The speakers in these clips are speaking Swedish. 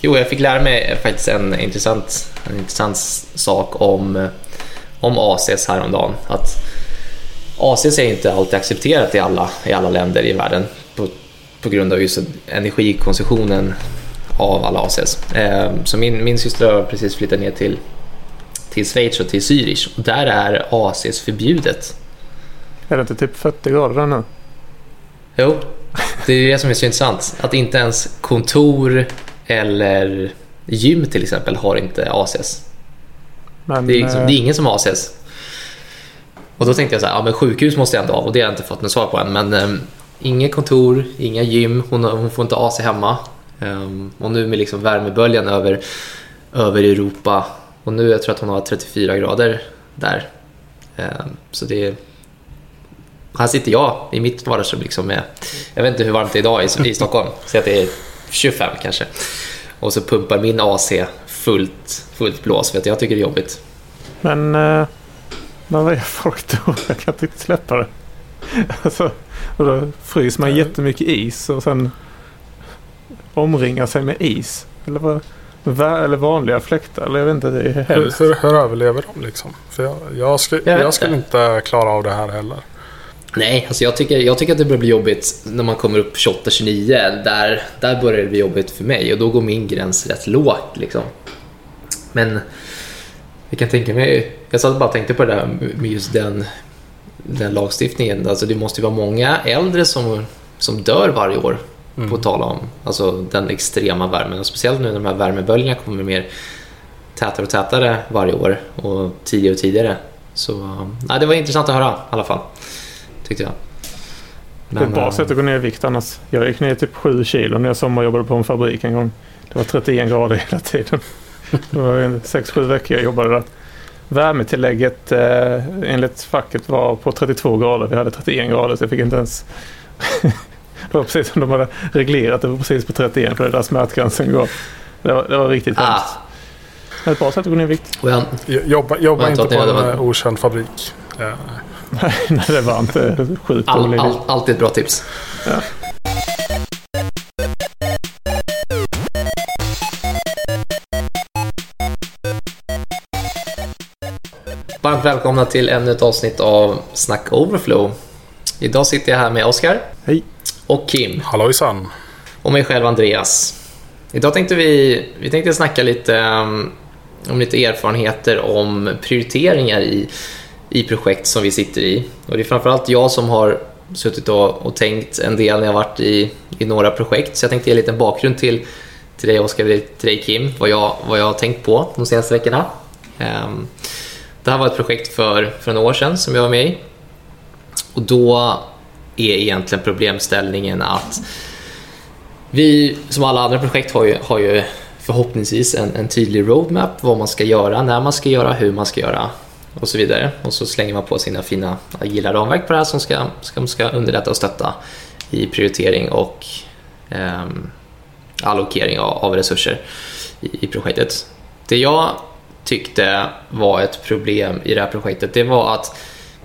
Jo, jag fick lära mig faktiskt en intressant, en intressant sak om, om ACs häromdagen. Att ACs är inte alltid accepterat i alla, i alla länder i världen på, på grund av just energikonsumtionen av alla ACs. Eh, så min, min syster har precis flyttat ner till, till Schweiz och till Zürich och där är ACs förbjudet. Är det inte typ 40 grader nu? Jo, det är det som är så intressant. Att inte ens kontor eller gym till exempel har inte ACS. Men, det, är, liksom, det är ingen som har ACS. Och då tänkte jag så här, ja men sjukhus måste jag ändå ha och det har jag inte fått något svar på än. Men um, inga kontor, inga gym, hon, hon får inte AC hemma. Um, och nu med liksom värmeböljan över, över Europa och nu jag tror att hon har 34 grader där. Um, så det här sitter jag i mitt vardagsrum liksom med, jag vet inte hur varmt det är idag i, i Stockholm, så att det är 25 kanske. Och så pumpar min AC fullt, fullt blås för att jag tycker det är jobbigt. Men, eh, men vad är folk då? Jag kan inte släppa det. Alltså, och då fryser man jättemycket is och sen omringar sig med is. Eller, vad, eller vanliga fläktar. Eller jag vet inte, det är hur, hur, hur överlever de liksom? För jag, jag, skulle, jag, jag skulle inte klara av det här heller. Nej, alltså jag, tycker, jag tycker att det börjar bli jobbigt när man kommer upp 28-29. Där, där börjar det bli jobbigt för mig och då går min gräns rätt lågt. Liksom. Men jag kan tänka mig, jag satt bara och tänkte på det där med just den, den lagstiftningen. Alltså det måste ju vara många äldre som, som dör varje år mm. på tal om alltså den extrema värmen. Och speciellt nu när de här värmeböljorna kommer mer tätare och tätare varje år och tidigare och tidigare. Så ja, det var intressant att höra i alla fall tyckte jag. Men, det är ett bra äh, sätt att gå ner i vikt annars. Jag gick ner typ 7 kilo när jag sommarjobbade på en fabrik en gång. Det var 31 grader hela tiden. Det var 6-7 veckor jag jobbade där. Värmetillägget eh, enligt facket var på 32 grader. Vi hade 31 grader så jag fick inte ens... det var precis som de hade reglerat det var precis på 31 för det där smärtgränsen går. Det var, det var riktigt ah. hemskt. Ett bra sätt att gå ner i vikt. Well, jobba jobba inte på en var... okänd fabrik. Ja. Nej, det var inte sjukt all, all, Alltid ett bra tips. Ja. Varmt välkomna till ännu ett avsnitt av Snack Overflow. Idag sitter jag här med Oskar. Hej. Och Kim. Hallojsan. Och mig själv Andreas. Idag tänkte vi, vi tänkte snacka lite um, om lite erfarenheter om prioriteringar i i projekt som vi sitter i. Och det är framförallt jag som har suttit och, och tänkt en del när jag varit i, i några projekt. Så jag tänkte ge en liten bakgrund till, till dig Oskar, till dig Kim, vad jag, vad jag har tänkt på de senaste veckorna. Um, det här var ett projekt för, för några år sedan som jag var med i. Och då är egentligen problemställningen att vi, som alla andra projekt, har ju, har ju förhoppningsvis en, en tydlig roadmap, vad man ska göra, när man ska göra, hur man ska göra och så vidare. Och så slänger man på sina fina agila ramverk på det här som ska, ska, ska underlätta och stötta i prioritering och eh, allokering av, av resurser i, i, projektet. Det jag tyckte var ett problem i det här projektet det var att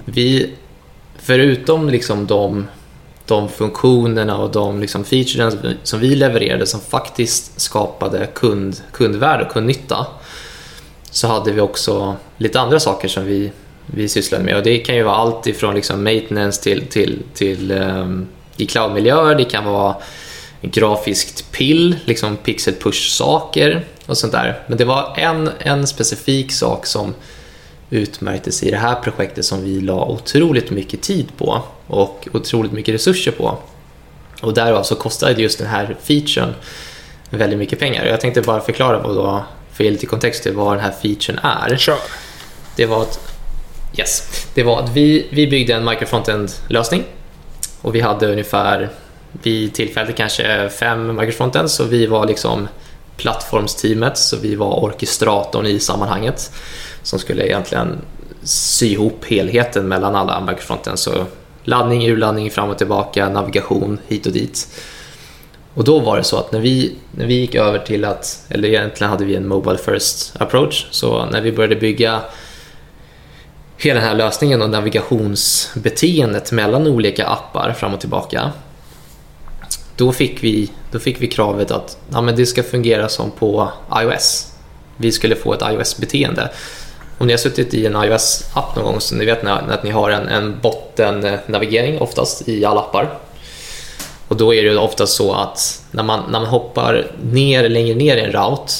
vi, förutom liksom de, de funktionerna och de liksom features som vi levererade som faktiskt skapade kund, kundvärde och kundnytta så hade vi också lite andra saker som vi, vi sysslade med. Och det kan ju vara allt ifrån liksom maintenance till, till, till um, i cloudmiljöer. Det kan vara grafiskt pill, liksom pixel push-saker och sånt där. Men det var en, en specifik sak som utmärktes i det här projektet som vi la otroligt mycket tid på och otroligt mycket resurser på. Och därav så kostade just den här featuren väldigt mycket pengar. Jag tänkte bara förklara vad då för att ge lite kontext till vad den här featuren är. Kör. Det var att, yes, det var att vi, vi byggde en microfrontend-lösning och vi hade ungefär, vid tillfället kanske fem microfrontends så vi var liksom plattformsteamet, så vi var orkestratorn i sammanhanget som skulle egentligen sy ihop helheten mellan alla microfrontends. Så laddning, urladdning, fram och tillbaka, navigation hit och dit. Och då var det så att när vi, när vi gick över till att, eller egentligen hade vi en Mobile First approach, så när vi började bygga hela den här lösningen och navigationsbeteendet mellan olika appar fram och tillbaka, då fick vi, då fick vi kravet att ja, men det ska fungera som på iOS. Vi skulle få ett iOS-beteende. Om ni har suttit i en iOS-app någon gång så ni vet när, att ni har en, en bottennavigering eh, oftast i alla appar. Och då är det oftast så att när man, när man hoppar ner längre ner i en route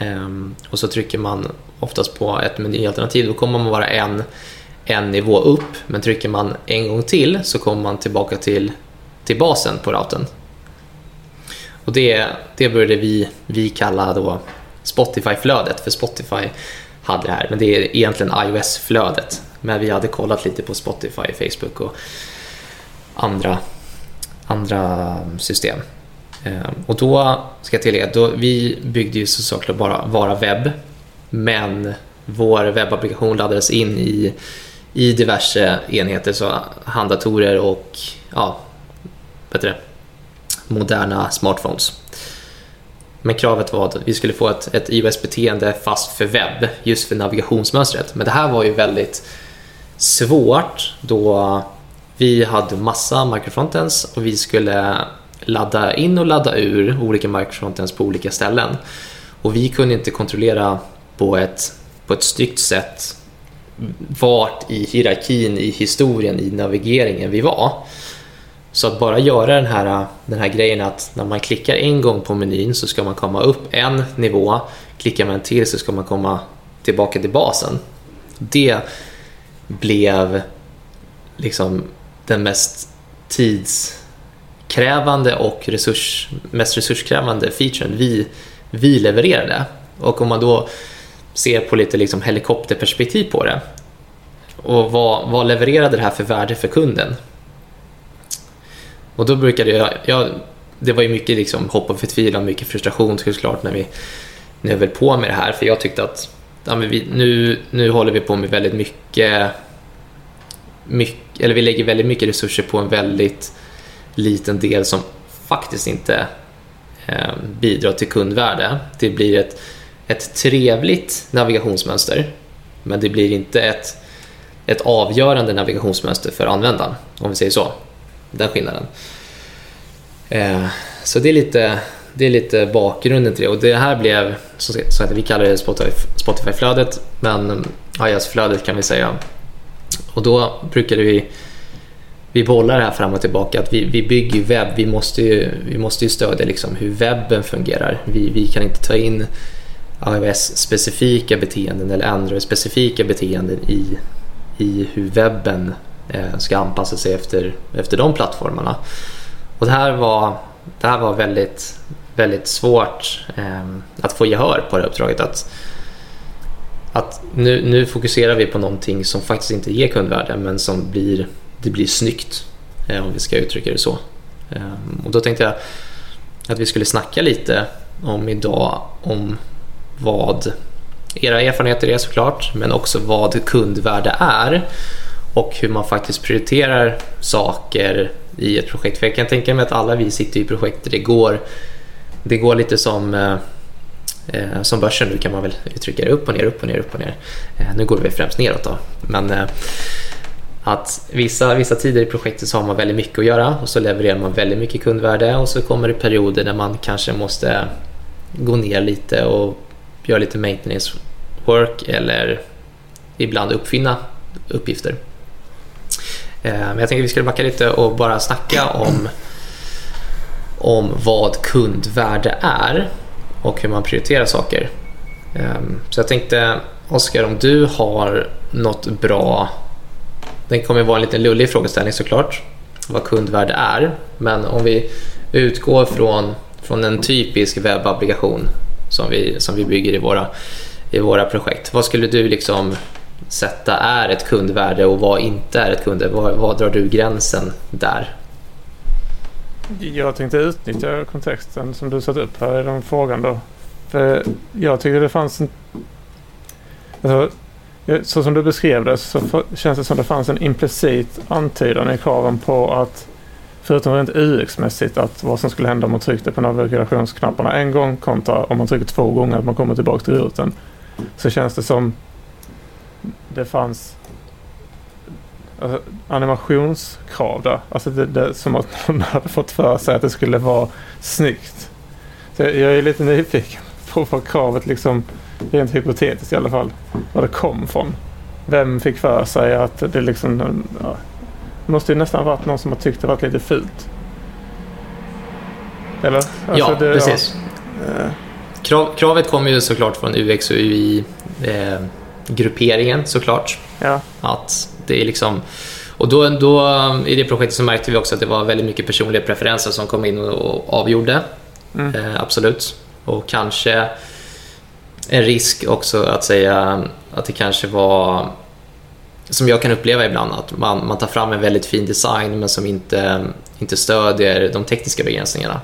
um, och så trycker man oftast på ett menyalternativ, då kommer man vara en, en nivå upp. Men trycker man en gång till så kommer man tillbaka till, till basen på routern. Och det, det började vi, vi kalla då Spotify-flödet, för Spotify hade det här. Men det är egentligen iOS-flödet. Men vi hade kollat lite på Spotify, Facebook och andra, andra system. Eh, och då ska jag tillägga, då, vi byggde ju såklart bara, Vara webb. Men vår webbapplikation laddades in i, i diverse enheter, så handdatorer och ja, bättre, moderna smartphones. Men kravet var att vi skulle få ett, ett iOS-beteende fast för webb, just för navigationsmönstret. Men det här var ju väldigt svårt då vi hade massa microfrontends och vi skulle ladda in och ladda ur olika microfrontends på olika ställen. Och vi kunde inte kontrollera på ett, på ett snyggt sätt vart i hierarkin, i historien, i navigeringen vi var. Så att bara göra den här, den här grejen att när man klickar en gång på menyn så ska man komma upp en nivå, klickar man till så ska man komma tillbaka till basen. Det blev liksom den mest tidskrävande och resurs, mest resurskrävande featuren vi, vi levererade. Och om man då ser på lite liksom helikopterperspektiv på det och vad, vad levererade det här för värde för kunden? Och då brukade jag, jag det var ju mycket liksom hopp och förtvivlan, mycket frustration såklart när vi, när höll på med det här. För jag tyckte att ja, men vi, nu, nu håller vi på med väldigt mycket, mycket, eller vi lägger väldigt mycket resurser på en väldigt liten del som faktiskt inte eh, bidrar till kundvärde. Det blir ett, ett trevligt navigationsmönster, men det blir inte ett, ett avgörande navigationsmönster för användaren, om vi säger så den skillnaden. Eh, så det är, lite, det är lite bakgrunden till det och det här blev, så att vi kallar det Spotify-flödet, men iOS-flödet kan vi säga. Och då brukade vi vi bollar det här fram och tillbaka, att vi, vi bygger webb, vi måste ju, vi måste ju stödja liksom hur webben fungerar. Vi, vi kan inte ta in iOS-specifika beteenden eller Android-specifika beteenden i, i hur webben Eh, ska anpassa sig efter, efter de plattformarna. Och det här var, det här var väldigt, väldigt svårt eh, att få gehör på det uppdraget. Att, att nu, nu fokuserar vi på någonting som faktiskt inte ger kundvärde men som blir, det blir snyggt eh, om vi ska uttrycka det så. Ehm, och då tänkte jag att vi skulle snacka lite om idag om vad era erfarenheter är såklart men också vad kundvärde är och hur man faktiskt prioriterar saker i ett projekt. För jag kan tänka mig att alla vi sitter i projekt där det går, det går lite som eh, eh, som börsen nu kan man väl uttrycka det upp och ner, upp och ner, upp och ner. Eh, nu går det väl främst neråt då. Men eh, att vissa, vissa tider i projektet så har man väldigt mycket att göra och så levererar man väldigt mycket kundvärde och så kommer det perioder där man kanske måste gå ner lite och göra lite maintenance work eller ibland uppfinna uppgifter. Eh, men jag tänkte att vi skulle backa lite och bara snacka om, om vad kundvärde är och hur man prioriterar saker. Ehm, så jag tänkte, Oskar, om du har något bra... Det kommer vara en liten lullig frågeställning såklart, vad kundvärde är. Men om vi utgår från, från en typisk webbapplikation som vi, som vi bygger i våra, i våra projekt. Vad skulle du liksom sätta är ett kundvärde och vad inte är ett kundvärde? Vad, vad drar du gränsen där? Jag tänkte utnyttja kontexten som du satt upp här i den frågan då. För jag tyckte det fanns en... Alltså, så som du beskrev det så känns det som det fanns en implicit antydan i kraven på att förutom rent UX-mässigt att vad som skulle hända om man tryckte på navigationsknapparna en gång kontra om man trycker två gånger att man kommer tillbaka till rutan. Så känns det som det fanns animationskrav där. Alltså det, det som att någon hade fått för sig att det skulle vara snyggt. Så jag, jag är lite nyfiken på vad kravet liksom, rent hypotetiskt i alla fall, var det kom från. Vem fick för sig att det liksom, ja, det måste ju nästan varit någon som har tyckt det varit lite fult. Eller? Alltså ja, det, precis. Ja. Krav, kravet kommer ju såklart från UX och UI eh, grupperingen såklart. Ja. Att det är liksom och då, då, I det projektet så märkte vi också att det var väldigt mycket personliga preferenser som kom in och avgjorde. Mm. Eh, absolut. Och kanske en risk också att säga att det kanske var som jag kan uppleva ibland, att man, man tar fram en väldigt fin design men som inte, inte stödjer de tekniska begränsningarna.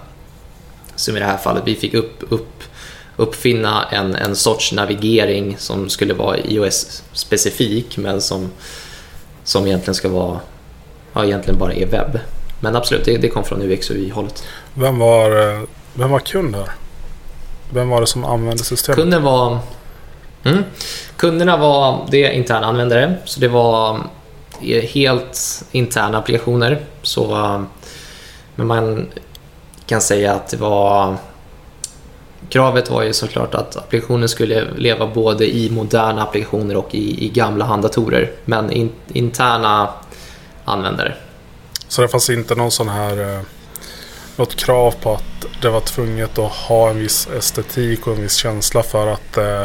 Som i det här fallet, vi fick upp, upp, uppfinna en, en sorts navigering som skulle vara iOS-specifik men som, som egentligen ska vara, ja, egentligen bara är webb. Men absolut, det, det kom från UX och UI-hållet. Vem var, eh, vem var kund här? Vem var det som använde systemet? Kunden var... Mm, kunderna var det interna användare, så det var eh, helt interna applikationer. Så, eh, men man kan säga att det var... Kravet var ju såklart att applikationen skulle leva både i moderna applikationer och i, i gamla handdatorer, men in, interna användare. Så det fanns inte någon sån här eh, något krav på att det var tvunget att ha en viss estetik och en viss känsla för att eh,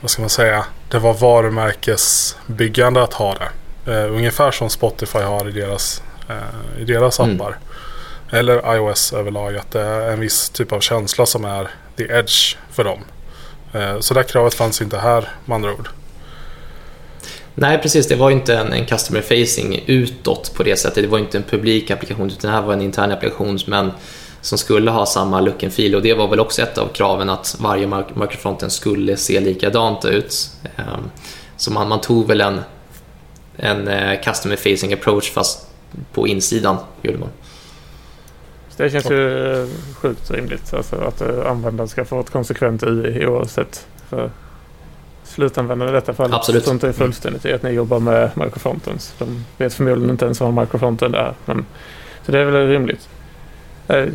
vad ska man säga, det var varumärkesbyggande att ha det. Eh, ungefär som Spotify har i deras, eh, i deras mm. Eller iOS överlag, att det är en viss typ av känsla som är the edge för dem. Eh, så det kravet fanns inte här med andra ord. Nej, precis. Det var inte en, en customer facing utåt på det sättet. Det var inte en publik applikation utan det här var en intern applikation men som skulle ha samma look and feel och det var väl också ett av kraven att varje microfronten skulle se likadant ut. Ehm, så man, man tog väl en, en eh, customer facing approach fast på insidan gjorde man. Det känns ju eh, sjukt rimligt alltså att eh, användaren ska få ett konsekvent UI oavsett. För slutanvändare i detta fall Absolut. struntar ju fullständigt i att ni jobbar med microfrontends. De vet förmodligen inte ens vad en microfronten är. Men, så det är väl rimligt. Eh,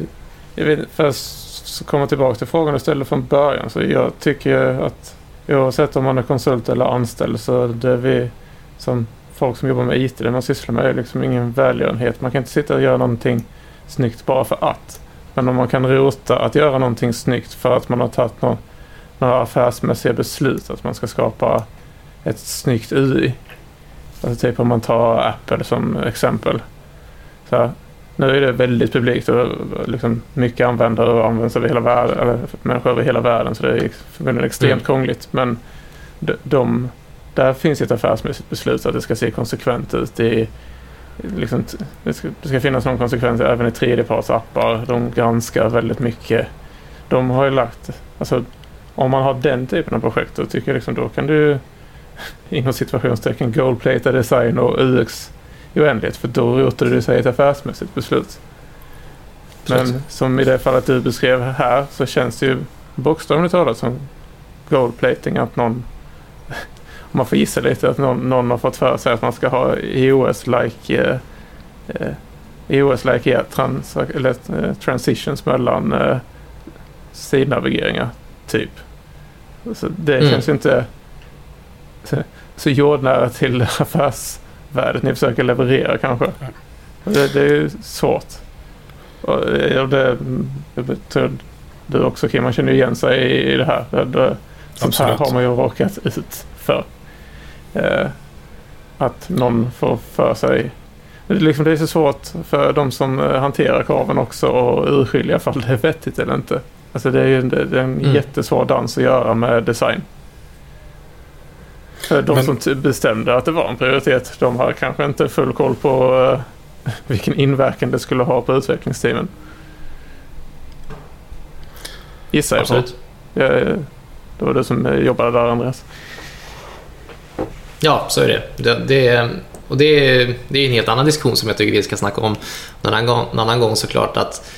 jag vill först komma tillbaka till frågan du ställde från början. Så jag tycker att oavsett om man är konsult eller anställd så det vi som folk som jobbar med IT, det man sysslar med är liksom ingen välgörenhet. Man kan inte sitta och göra någonting snyggt bara för att. Men om man kan rota att göra någonting snyggt för att man har tagit någon några affärsmässiga beslut att man ska skapa ett snyggt UI. Alltså typ om man tar Apple som exempel. Så här, nu är det väldigt publikt och liksom mycket användare och används över hela världen, eller människor över hela världen så det är förmodligen extremt mm. krångligt. Men de, de, där finns ett affärsmässigt beslut att det ska se konsekvent ut. Det, liksom, det, ska, det ska finnas någon konsekvens även i tredjepartsappar. De granskar väldigt mycket. De har ju lagt, alltså om man har den typen av projekt då tycker jag liksom då kan du inom situationstecken goldplata design och UX i oändlighet för då rotar det sig ett affärsmässigt beslut. Men som i det fallet du beskrev här så känns det ju bokstavligt talat som goldplating att någon man får gissa lite att någon, någon har fått för sig att man ska ha EOS-like eh, eh, EOS-like yeah, trans, eller, eh, transitions mellan eh, sidnavigeringar typ. Så det mm. känns inte så, så jordnära till affärsvärdet ni försöker leverera kanske. Det, det, är svårt. Och det, det tror du också Kim, man känner igen sig i det här. Det, det, sånt här har man ju råkat ut för. Eh, att någon får för sig det är, liksom, det är så svårt för de som eh, hanterar kraven också att urskilja ifall det är vettigt eller inte. Alltså det är ju det är en mm. jättesvår dans att göra med design. För de Men... som bestämde att det var en prioritet, de har kanske inte full koll på uh, vilken inverkan det skulle ha på utvecklingsteamen. Gissar jag på. Ja, det var du som jobbade där Andreas. Ja, så är det. det, det och det är, det är en helt annan diskussion som jag tycker vi ska snacka om någon annan gång, någon annan gång såklart. att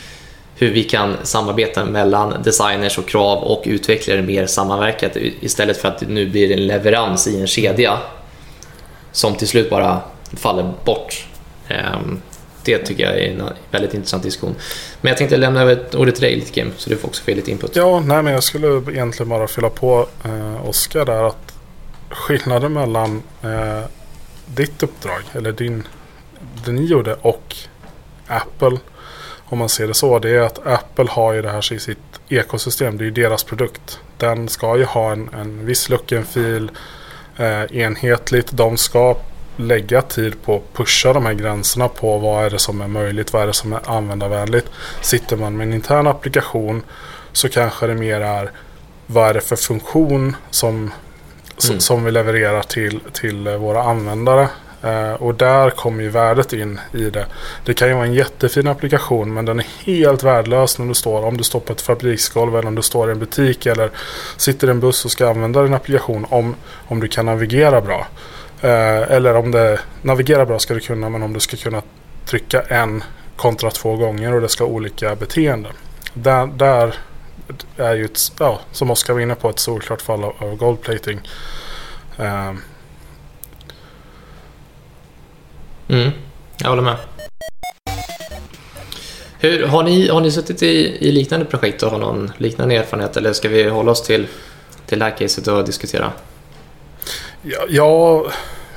hur vi kan samarbeta mellan designers och krav och utvecklare mer sammanverkat istället för att det nu blir en leverans i en kedja. som till slut bara faller bort. Ehm, det tycker jag är en väldigt intressant diskussion. Men jag tänkte lämna över ordet till dig lite Kim, så du får också få lite input. Ja, nej men jag skulle egentligen bara fylla på eh, Oskar där att skillnaden mellan eh, ditt uppdrag, eller din, det ni gjorde och Apple, om man ser det så, det är att Apple har ju det här i sitt ekosystem. Det är ju deras produkt. Den ska ju ha en, en viss look and eh, enhetligt. De ska lägga tid på att pusha de här gränserna på vad är det som är möjligt, vad är det som är användarvänligt. Sitter man med en intern applikation så kanske det mer är vad är det för funktion som, mm. som vi levererar till, till våra användare. Uh, och där kommer ju värdet in i det. Det kan ju vara en jättefin applikation men den är helt värdelös när du står, om du står på ett fabriksgolv eller om du står i en butik eller sitter i en buss och ska använda din applikation om, om du kan navigera bra. Uh, eller om det navigerar bra ska du kunna men om du ska kunna trycka en kontra två gånger och det ska ha olika beteenden. Där, där är ju ett, ja, som Oskar var inne på, ett solklart fall av, av goldplating. Uh, Mm, jag håller med. Hur, har, ni, har ni suttit i, i liknande projekt och har någon liknande erfarenhet eller ska vi hålla oss till, till det här caset och diskutera? Ja, ja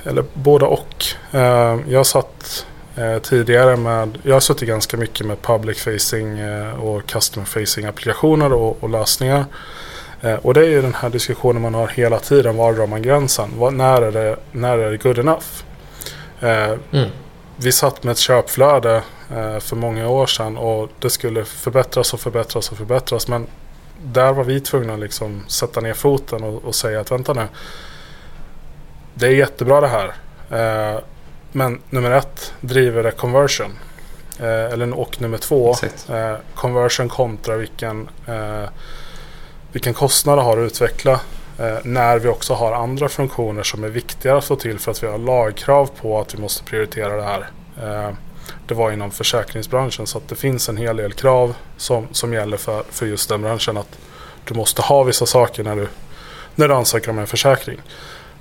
eller båda och. Uh, jag satt uh, tidigare med, jag har suttit ganska mycket med public facing uh, och customer facing applikationer och, och lösningar. och det är ju den här diskussionen man har hela tiden. Var drar man gränsen? Var, när, är det, när är det good enough? Eh, mm. Vi satt med ett köpflöde eh, för många år sedan och det skulle förbättras och förbättras och förbättras. Men där var vi tvungna att liksom sätta ner foten och, och säga att vänta nu. Det är jättebra det här. Eh, men nummer ett driver det conversion. eller, och nummer två, conversion kontra vilken, vilken kostnad det har att utveckla Eh, när vi också har andra funktioner som är viktigare att få till för att vi har lagkrav på att vi måste prioritera det här. Eh, det var inom försäkringsbranschen så att det finns en hel del krav som, som gäller för, för just den branschen. Att du måste ha vissa saker när du, när du ansöker om en försäkring.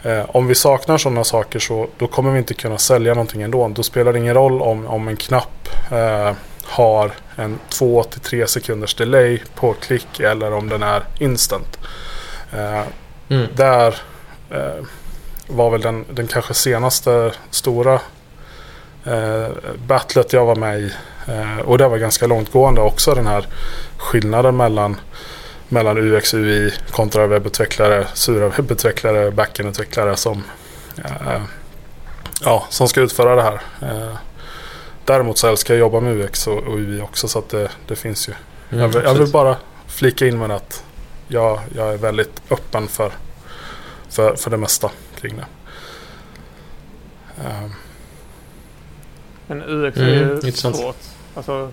Eh, om vi saknar sådana saker så då kommer vi inte kunna sälja någonting ändå. Då spelar det ingen roll om, om en knapp eh, har en 2-3 sekunders delay på klick eller om den är instant. Eh, Mm. Där eh, var väl den, den kanske senaste stora eh, battlet jag var med i. Eh, och det var ganska långtgående också den här skillnaden mellan, mellan UX, UI kontra webbutvecklare, sura webbutvecklare, backendutvecklare som, eh, ja, som ska utföra det här. Eh, däremot så älskar jag att jobba med UX och, och UI också så att det, det finns ju. Mm, jag, vill, jag, vill, bara flika in med att jag, jag är väldigt öppen för, för, för det mesta kring det. Um. Men UX är ju mm, svårt. Alltså,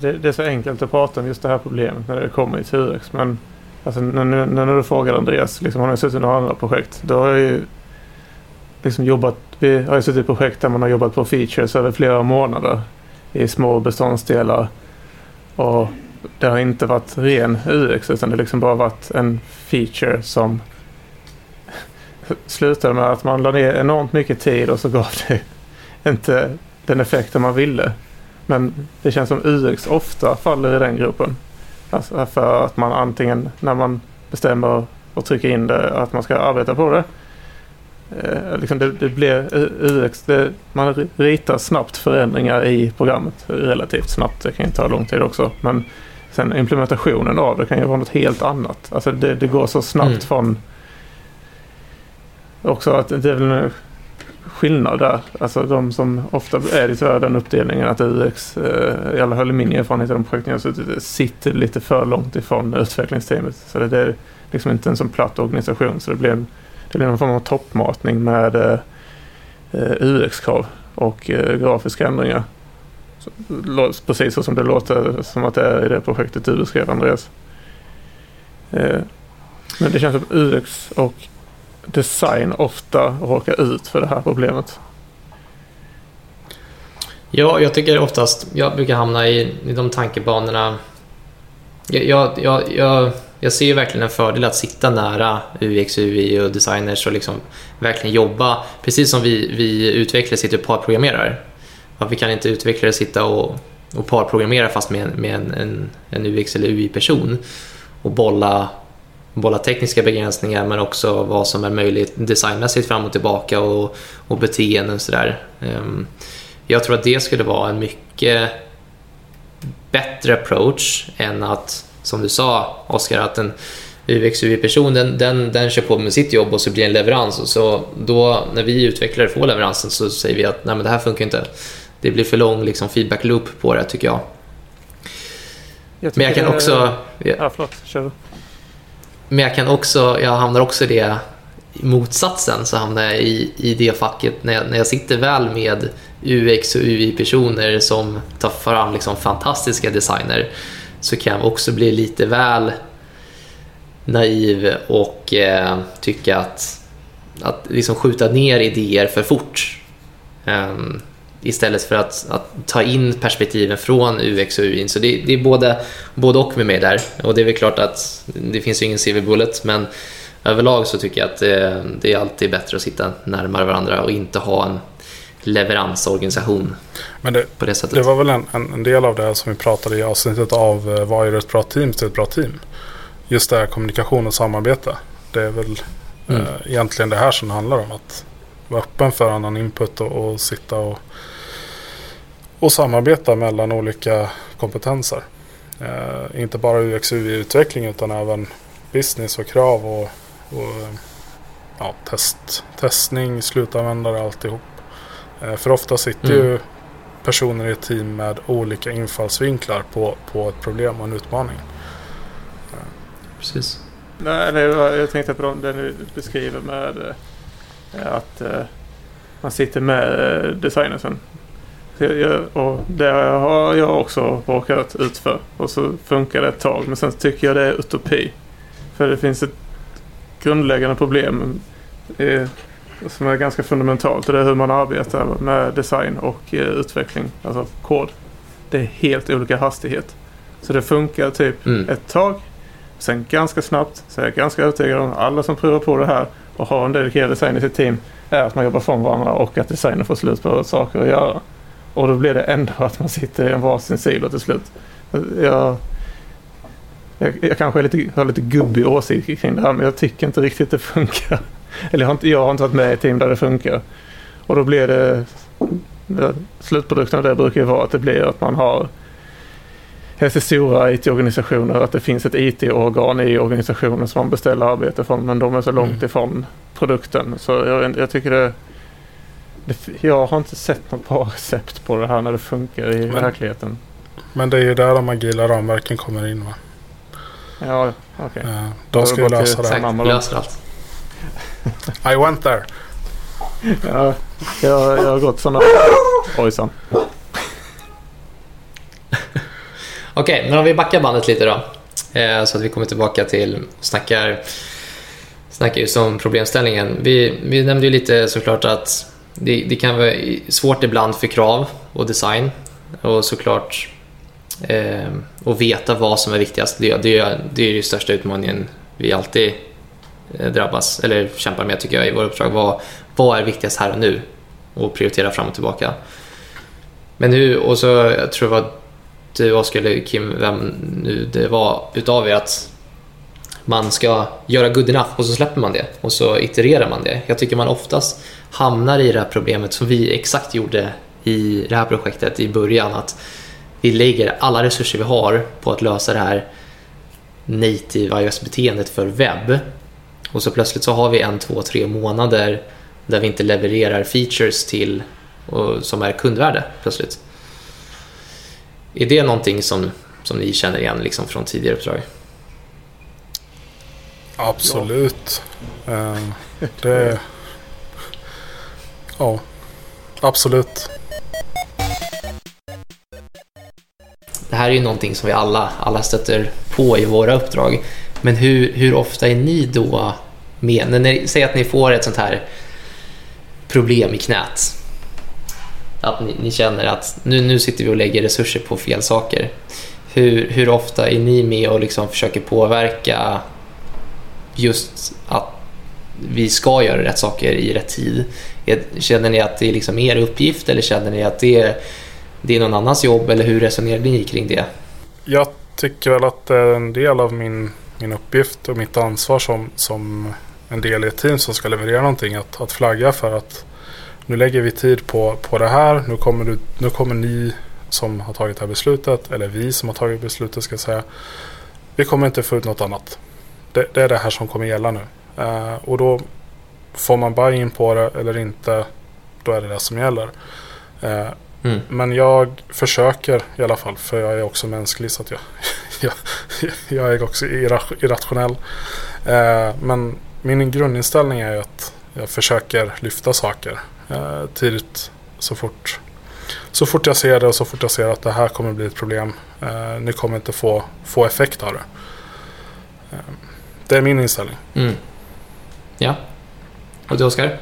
det, det, är så enkelt att prata om just det här problemet när det kommer till UX. Men alltså, när, när, när du frågar Andreas, liksom, har ni suttit i några andra projekt? Då har jag ju liksom jobbat, vi har ju suttit i projekt där man har jobbat på features över flera månader i små beståndsdelar. Och det har inte varit ren UX utan det har liksom bara varit en feature som slutade med att man la ner enormt mycket tid och så gav det inte den effekten man ville. Men det känns som UX ofta faller i den gruppen. Alltså för att man antingen när man bestämmer och trycker in det att man ska arbeta på det. Eh, liksom det, det blir UX, det, man ritar snabbt förändringar i programmet relativt snabbt. Det kan ju ta lång tid också. Men Sen implementationen av det kan ju vara något helt annat. Alltså det, det går så snabbt mm. från också att det är väl skillnad där. Alltså de som ofta är i tyvärr den uppdelningen att UX, eh, i alla fall i min erfarenhet av de projekten jag suttit sitter lite för långt ifrån utvecklingsteamet. Så det är liksom inte en sån platt organisation så det blir, det blir någon form av toppmatning med eh, eh UX-krav och eh, grafiska ändringar. Precis så som det låter som att det är i det projektet du beskrev Andreas. Eh, men det känns som UX och design ofta råkar ut för det här problemet. Ja, jag tycker oftast, jag brukar hamna i, i de tankebanorna. Jag, jag, jag, jag jag ser ju verkligen en fördel att sitta nära UX, UI och designers och liksom verkligen jobba, precis som vi, vi utvecklare sitter och parprogrammerar. Varför kan inte utvecklare sitta och, och parprogrammera fast med, med en, en, en UX eller UI-person och bolla, bolla tekniska begränsningar men också vad som är möjligt designmässigt fram och tillbaka och, och beteenden och sådär. Um, jag tror att det skulle vara en mycket bättre approach än att, som du sa Oskar, att en UX UI-person den, den, den kör på med sitt jobb och så blir det en leverans. Och så då när vi utvecklare får leveransen så säger vi att Nej, men det här funkar inte. Det blir för lång liksom, feedback loop på det tycker jag. jag men jag kan också... Ja, förlåt. Kör men jag kan också, jag hamnar också i det i motsatsen så hamnar jag i, i det facket när jag, när jag sitter väl med UX och UI-personer som tar fram liksom fantastiska designer så kan jag också bli lite väl naiv och eh, tycka att, att liksom skjuta ner idéer för fort. Um, istället för att, att, ta in perspektiven från UX och UI. Så det, det, är både, både och med mig där. Och det är väl klart att det finns ju ingen silver bullet men överlag så tycker jag att det, det är alltid bättre att sitta närmare varandra och inte ha en leveransorganisation Men det, på det sättet. Det var väl en, en, del av det som vi pratade i avsnittet av eh, vad är ett bra team till ett bra team? Just det här kommunikation och samarbete. Det är väl mm. eh, egentligen det här som det handlar om. Att vara öppen för annan input och, och sitta och, och samarbeta mellan olika kompetenser. Eh, inte bara UX och UI-utveckling utan även business och krav och, och ja, test, testning, slutanvändare, alltihop. Eh, för ofta sitter mm. ju personer i ett team med olika infallsvinklar på, på ett problem och en utmaning. Precis. Nej, jag tänkte på det du beskriver med eh, att eh, man sitter med designersen. Och det har jag också råkat ut för. Och så funkar det ett tag. Men sen tycker jag det är utopi. För det finns ett grundläggande problem som är ganska fundamentalt. Och det är hur man arbetar med design och eh, utveckling, alltså kod. Det är helt olika hastighet. Så det funkar typ mm. ett tag. Sen ganska snabbt så är jag ganska övertygad om alla som provar på det här och ha en dedikerad design i sitt team är att man jobbar från varandra och att designen får slut på saker att göra. Och då blir det ändå att man sitter i en varsin silo till slut. Jag, jag, jag kanske är lite, har lite gubbig åsikt kring det här men jag tycker inte riktigt det funkar. Eller jag har, inte, jag har inte varit med i team där det funkar. Och då blir det... Slutprodukten av det brukar ju vara att det blir att man har till stora IT-organisationer att det finns ett IT-organ i organisationen som man beställer arbete från men de är så långt mm. ifrån produkten. Så jag, jag tycker det, det, Jag har inte sett något bra recept på det här när det funkar i men, verkligheten. Men det är ju där de agila ramverken kommer in va? Ja, okej. Okay. Ja, de ska ju lösa det. Exakt, löser allt. I went there. ja, jag, jag har gått sådana... Ojsan. Okej, okay, men om vi backar bandet lite då. Eh, så att vi kommer tillbaka till snackar, snackar just om problemställningen. Vi, vi nämnde ju lite såklart att det, det, kan vara svårt ibland för krav och design och såklart eh, att veta vad som är viktigast. Det, det, det är ju största utmaningen vi alltid eh, drabbas, eller kämpar med tycker jag i våra uppdrag. Vad, vad är viktigast här och nu? Och prioritera fram och tillbaka. Men nu, och så jag tror det var du Oskar eller Kim, vem nu det var utav er att man ska göra good enough och så släpper man det och så itererar man det. Jag tycker man oftast hamnar i det här problemet som vi exakt gjorde i det här projektet i början. Att vi lägger alla resurser vi har på att lösa det här native iOS-beteendet för webb och så plötsligt så har vi en, två, tre månader där vi inte levererar features till och, som är kundvärde plötsligt. Är det någonting som, som ni känner igen liksom från tidigare uppdrag? Absolut. Ja. Uh, det... Ja, absolut. Det här är ju någonting som vi alla, alla stöter på i våra uppdrag. Men hur, hur ofta är ni då med? När ni säger att ni får ett sånt här problem i knät. Att ni, ni känner att nu, nu sitter vi och lägger resurser på fel saker. hur, hur ofta är ni med och liksom försöker påverka just att vi ska göra rätt saker i rätt tid? Känner ni att det är liksom er uppgift eller känner ni att det är, det är någon annans jobb eller hur resonerar ni kring det? Jag tycker väl att det är en del av min, min uppgift och mitt ansvar som, som en del i ett team som ska leverera någonting att, att flagga för att nu lägger vi tid på, på det här. Nu kommer, du, nu kommer ni som har tagit det här beslutet, eller vi som har tagit beslutet ska jag säga. Vi kommer inte få ut något annat. Det, det är det här som kommer gälla nu. Uh, och då får man bara in på det eller inte, då är det det som gäller. Uh, mm. Men jag försöker i alla fall, för jag är också mänsklig så att jag, jag, jag är också irrationell. Uh, men min grundinställning är att jag försöker lyfta saker tidigt så fort så fort jag ser det och så fort jag ser att det här kommer bli ett problem. Eh, ni kommer inte få, få effekt av det. Eh, det är min inställning. Mm. Ja. Och du Oskar?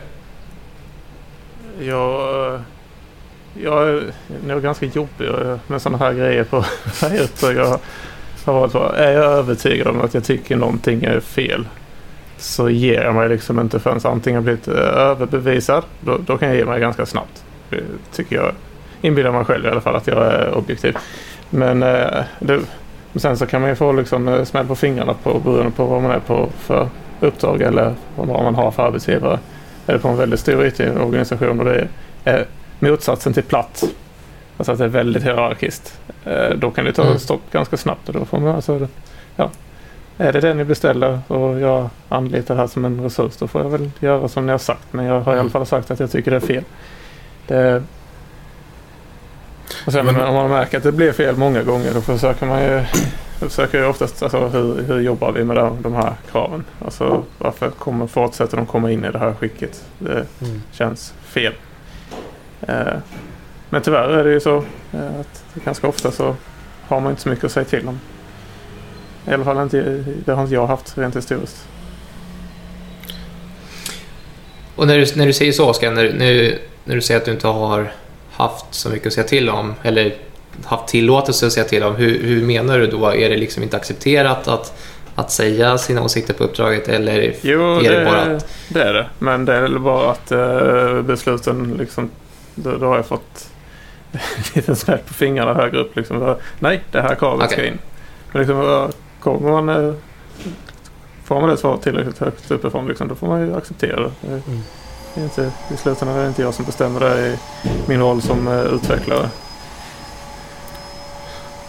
Jag, jag är nog ganska jobbig med sådana här grejer på uppdrag jag har varit på. Är jag övertygad om att jag tycker någonting är fel så ger jag mig liksom inte förrän antingen blivit överbevisad. Då, då kan jag ge mig ganska snabbt. Det tycker jag inbillar mig själv i alla fall att jag är objektiv. Men eh, det, sen så kan man ju få liksom eh, smäll på fingrarna på beroende på vad man är på för uppdrag eller vad man har för arbetsgivare. Är det på en väldigt stor IT-organisation och det är motsatsen till platt. Alltså att det är väldigt hierarkiskt. Eh, då kan det ta mm. stopp ganska snabbt och då får man alltså, ja. Är det det ni beställer och jag anlitar det här som en resurs då får jag väl göra som ni har sagt. Men jag har i alla mm. fall sagt att jag tycker det är fel. Det, och sen men, om man märker att det blir fel många gånger då försöker man ju försöker jag oftast, alltså, hur, hur jobbar vi med de, de här kraven? Alltså varför kommer, fortsätter de komma in i det här skicket? Det mm. känns fel. Eh, men tyvärr är det ju så eh, att ganska ofta så har man inte så mycket att säga till om. I alla fall inte, det har inte jag haft rent historiskt. Och när du, när du säger så Oskar, när, när, när du säger att du inte har haft så mycket att säga till om eller haft tillåtelse att säga till om. Hur, hur menar du då? Är det liksom inte accepterat att, att säga sina åsikter på uppdraget eller jo, är det, det bara att... det är det. Men det är bara att uh, besluten liksom, då, då har jag fått en liten smäll på fingrarna högre upp. Liksom. Nej, det här kravet okay. ska in. Men liksom, kommer man, uh, får man det svaret tillräckligt högt uppifrån liksom, då får man ju acceptera det. Mm inte, I slutändan är det inte jag som bestämmer det i min roll som uh, utvecklare.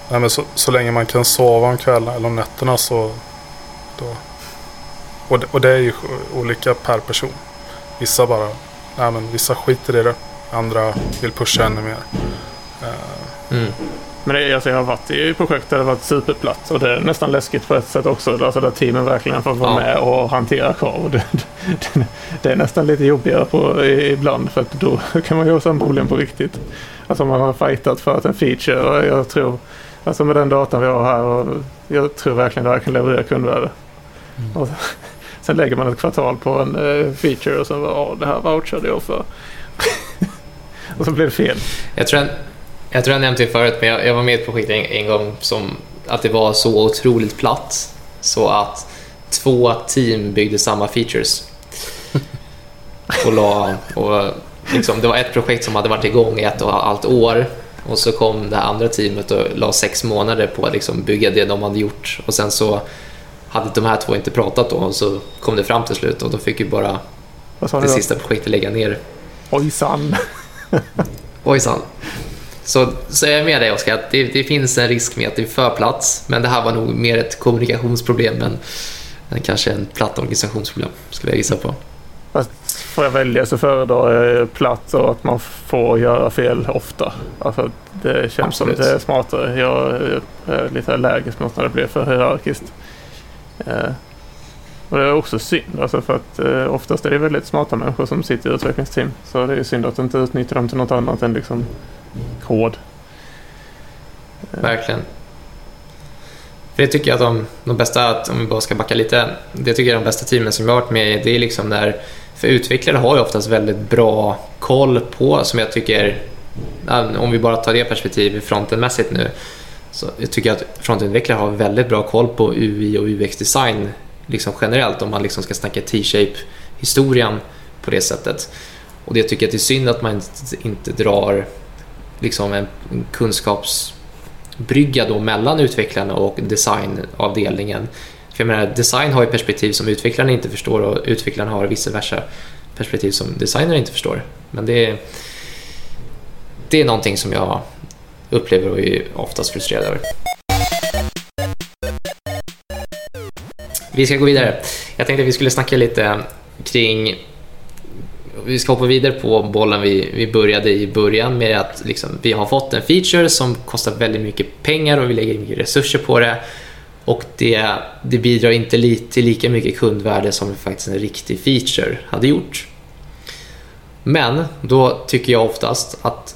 Nej, men så, så länge man kan sova om kvällarna eller om nätterna så... Då, och, det, och det är ju olika per person. Vissa bara... Nej, men vissa skiter i det. Andra vill pusha ännu mer. Uh, mm. Men det, alltså jag har varit i projekt där det varit superplatt och det är nästan läskigt på ett sätt också. Alltså där teamen verkligen får vara ja. med och hantera krav. Det, det, det, är nästan lite jobbigare på, ibland för att då kan man ju ha problem på riktigt. Alltså man har fightat för att en feature och jag tror, alltså med den datan vi har här och jag tror verkligen att det kan leverera kundvärde. Mm. Och sen lägger man ett kvartal på en uh, feature och så bara, det här vouchade jag för. och så blir det fel. Jag tror en jag tror jag nämnt det förut, men jag, jag var med i ett projekt en, en, gång som att det var så otroligt platt så att två team byggde samma features. och la, och liksom, det var ett projekt som hade varit igång i ett och ett halvt år och så kom det andra teamet och la sex månader på att liksom bygga det de hade gjort och sen så hade de här två inte pratat då och så kom det fram till slut och då fick ju bara det sista projektet lägga ner. Ojsan! Ojsan. Så, så är jag med dig Oskar, att det, det, finns en risk med att det är för plats, men det här var nog mer ett kommunikationsproblem än, än kanske en platt organisationsproblem, skulle jag gissa på. Fast får jag välja så föredrar jag platt och att man får göra fel ofta. Alltså, det känns Absolut. som det är smartare. Jag är lite allergisk mot när det blir för hierarkiskt. Och det är också synd, alltså för att eh, oftast är det väldigt smarta människor som sitter i utvecklingsteam. Så det är synd att inte utnyttja dem till något annat än liksom kod. Eh. Verkligen. För det tycker jag att de, de bästa, om vi bara ska backa lite, det tycker jag de bästa teamen som jag har varit med i, det är liksom där, för utvecklare har ju oftast väldigt bra koll på, som jag tycker, om vi bara tar det perspektivet frontenmässigt nu, Så jag tycker att frontutvecklare har väldigt bra koll på UI och UX-design liksom generellt om man liksom ska snacka T-shape-historien på det sättet. Och det tycker jag det är synd att man inte, inte drar liksom en kunskapsbrygga då mellan utvecklarna och designavdelningen. För jag menar, design har ju perspektiv som utvecklarna inte förstår och utvecklarna har vice versa perspektiv som designer inte förstår. Men det är, det är någonting som jag upplever och är oftast frustrerad över. Vi ska gå vidare. Jag tänkte att vi skulle snacka lite kring vi ska hoppa vidare på bollen vi, vi började i början med att liksom, vi har fått en feature som kostar väldigt mycket pengar och vi lägger mycket resurser på det. Och det, det bidrar inte li, till lika mycket kundvärde som faktiskt en riktig feature hade gjort. Men då tycker jag oftast att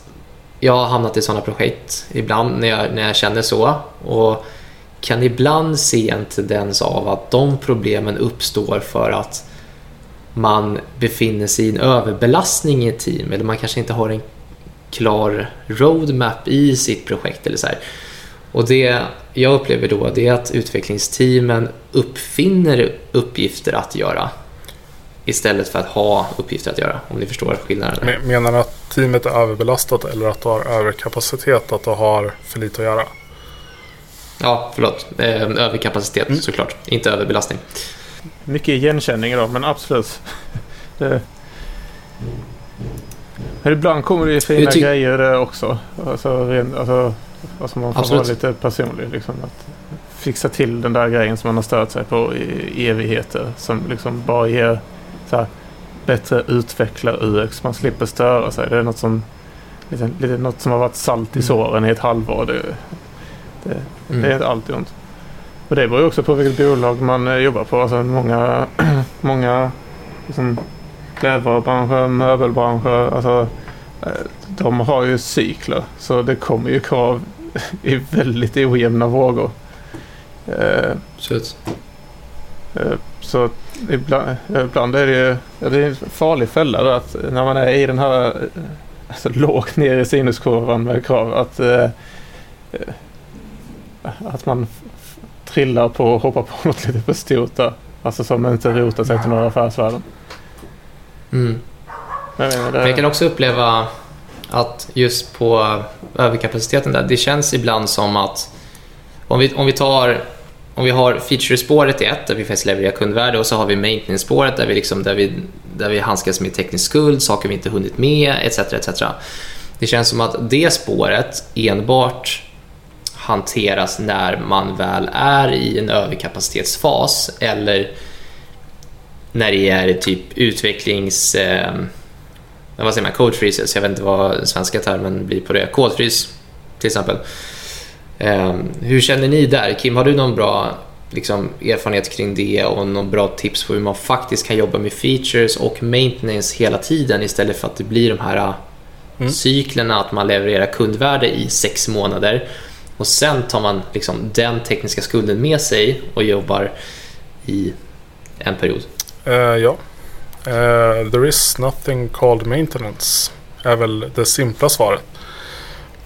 jag har hamnat i sådana projekt ibland när jag, när jag känner så och kan ibland se en tendens av att de problemen uppstår för att man befinner sig i en överbelastning i ett team eller man kanske inte har en klar roadmap i sitt projekt eller så här. Och det jag upplever då det är att utvecklingsteamen uppfinner uppgifter att göra istället för att ha uppgifter att göra, om ni förstår skillnaden. Menar du att teamet är överbelastat eller att du har överkapacitet, att du har för lite att göra? Ja, förlåt. Eh, överkapacitet mm. såklart, inte överbelastning. Mycket igenkänning då, men absolut. det... Men ibland kommer det ju fina grejer där också. Alltså, ren, alltså, alltså man får absolut. vara lite personlig. Liksom, att fixa till den där grejen som man har stört sig på i evigheter. Som liksom bara ger så här, bättre utvecklar-UX. Man slipper störa sig. Det är något som, lite, lite, något som har varit salt i mm. såren i ett halvår. Det, det, mm. det är alltid ont. Och det beror också på vilket bolag man eh, jobbar på. Alltså många, många liksom, klädvarubranschen, möbelbranschen. Alltså, eh, de har ju cykler. Så det kommer ju krav i väldigt ojämna vågor. Eh, eh, så ibland, ibland är det ju det är en farlig fälla då, att när man är i den här alltså, lågt ner i sinuskurvan med krav att, eh, att man trillar på och hoppar på något lite för stort där. Alltså som inte rotar sig till några affärsvärden. Mm. Men, det... jag kan också uppleva att just på överkapaciteten där, det känns ibland som att om vi, om vi tar om vi har feature-spåret i ett där vi faktiskt levererar kundvärde och så har vi maintenance-spåret där vi, liksom, där, vi, där vi handskas med teknisk skuld, saker vi inte hunnit med etc. etc. Det känns som att det spåret enbart hanteras när man väl är i en överkapacitetsfas eller när det är typ utvecklings... Eh, vad säger man? Code freezes. Jag vet inte vad svenska termen blir på det. Kodfrys till exempel. Eh, hur känner ni där? Kim, har du någon bra liksom, erfarenhet kring det och någon bra tips på hur man faktiskt kan jobba med features och maintenance hela tiden istället för att det blir de här mm. cyklerna att man levererar kundvärde i sex månader och sen tar man liksom den tekniska skulden med sig och jobbar i en period. Uh, ja. Uh, there is nothing called maintenance. är väl det simpla svaret.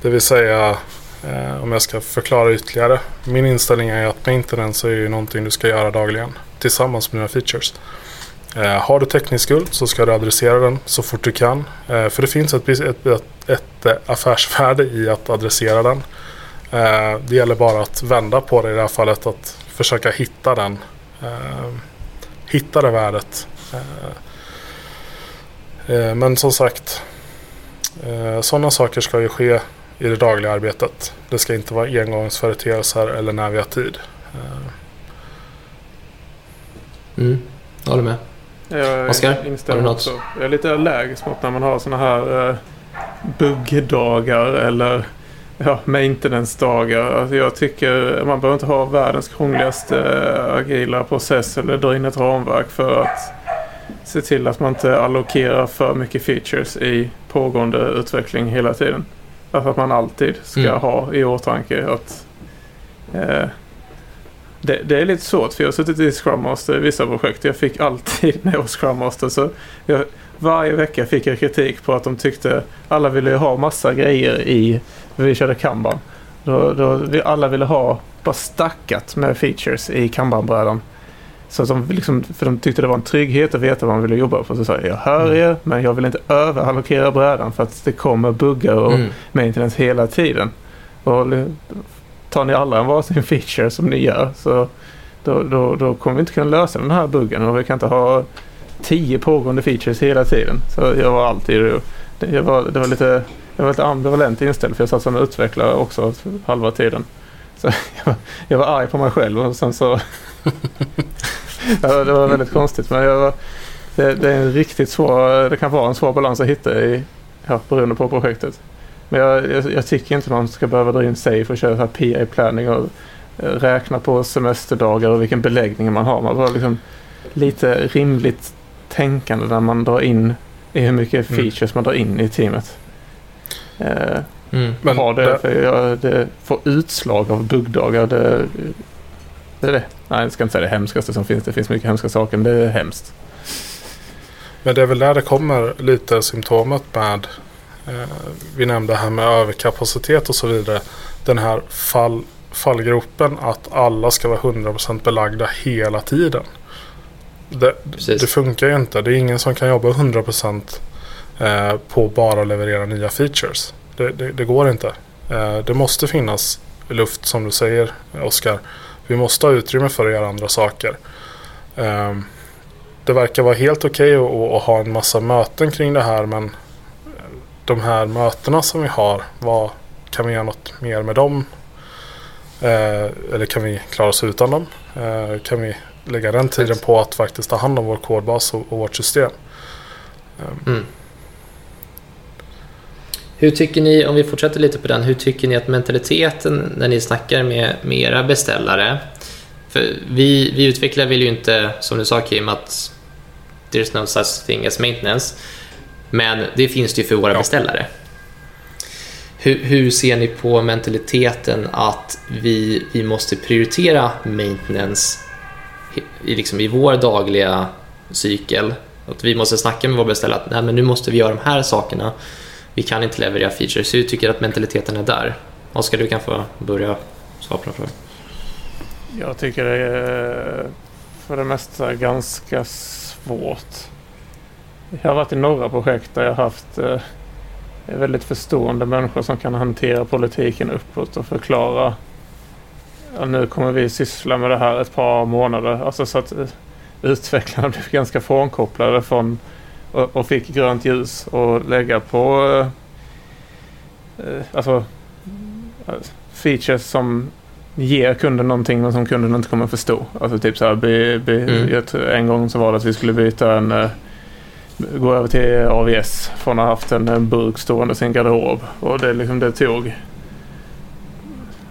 Det vill säga, uh, om jag ska förklara ytterligare. Min inställning är att maintenance är ju någonting du ska göra dagligen tillsammans med dina features. har du teknisk skuld så ska du adressera den så fort du kan. för det finns ett, ett, ett, ett affärsvärde i att adressera den. Eh, det gäller bara att vända på det i det här fallet. Att försöka hitta den. Eh, hitta det värdet. Eh, men som sagt. Sådana saker ska ju ske i det dagliga arbetet. Det ska inte vara engångsföreteelser eller när vi har tid. Mm, jag håller med. Jag Oskar, har du något? Också. Jag är lite allergisk mot när man har sådana här eh, buggdagar eller ja, maintenance-dagar. Alltså jag tycker man behöver inte ha världens krångligaste äh, agila process eller dra in ett ramverk för att se till att man inte allokerar för mycket features i pågående utveckling hela tiden. Alltså att man alltid ska mm. ha i åtanke att eh, det, det, är lite svårt för jag har suttit i Scrum Master i vissa projekt. Jag fick alltid när jag var Scrum Master så jag, varje vecka fick jag kritik på att de tyckte alla ville ha massa grejer i vi körde kanban. Då, då vi alla ville ha bara stackat med features i Kanban-brädan. Så som liksom, för de tyckte det var en trygghet att veta vad man ville jobba på. Så sa jag, jag hör Mm. er men jag vill inte överallokera brädan för att det kommer buggar och Mm. maintenance hela tiden. Och tar ni alla en varsin feature som ni gör så då, då, då kommer vi inte kunna lösa den här buggen och vi kan inte ha tio pågående features hela tiden. Så jag var alltid jag var, det var lite jag var lite ambivalent inställd för jag satt som utvecklare också halva tiden. Så jag var, jag var arg på mig själv och sen så... ja, det var väldigt konstigt men jag var, det, det är en riktigt svår, det kan vara en svår balans att hitta i, ja, beroende på projektet. Men jag, jag, jag tycker inte man ska behöva dra in safe och köra så här PA-planning och eh, räkna på semesterdagar och vilken beläggning man har. Man har liksom lite rimligt tänkande när man drar in i hur mycket Mm. features man drar in i teamet. Eh, Mm. Men ha det, för jag, det får utslag av buggdagar. Det, det är det. Nej, jag ska inte säga det hemskaste som finns. Det finns mycket hemska saker, men det är hemskt. Men det är väl där det kommer lite symptomet med. Eh, vi nämnde här med överkapacitet och så vidare. Den här fall, fallgropen att alla ska vara 100% belagda hela tiden. Det, det funkar ju inte. Det är ingen som kan jobba 100% eh, på bara leverera nya features. Det, det, det går inte. Eh, det måste finnas luft som du säger Oskar. Vi måste ha utrymme för att göra andra saker. Ehm, det verkar vara helt okej att, att ha en massa möten kring det här men de här mötena som vi har, vad, kan vi göra något mer med dem? Eh, eller kan vi klara oss utan dem? Eh, kan vi lägga den tiden på att faktiskt ta hand om vår kodbas och, och vårt system? Mm. Hur tycker ni, om vi fortsätter lite på den, hur tycker ni att mentaliteten när ni snackar med, med era beställare? För vi, vi utvecklare vill ju inte, som du sa Kim, att there's no such thing as maintenance. Men det finns det ju för våra Ja. beställare. Hur, hur ser ni på mentaliteten att vi, vi måste prioritera maintenance i, liksom i vår dagliga cykel? Att vi måste snacka med vår beställare att Nej, men nu måste vi göra de här sakerna. Vi kan inte leverera features. Hur tycker du att mentaliteten är där? Oskar, du kan få börja svara på den frågan. Jag tycker det är eh, för det mesta ganska svårt. Jag har varit i några projekt där jag har haft eh, väldigt förstående människor som kan hantera politiken uppåt och förklara ja, nu kommer vi syssla med det här ett par månader. Alltså så att eh, utvecklarna blev ganska frånkopplade från och, och fick grönt ljus och lägga på eh, eh, alltså eh, features som ger kunden någonting men som kunden inte kommer förstå. Alltså typ så här, by, by, Mm. en gång så var det att vi skulle byta en eh, gå över till AVS från att ha haft en, en burk stående i sin garderob. Och det, liksom, det tog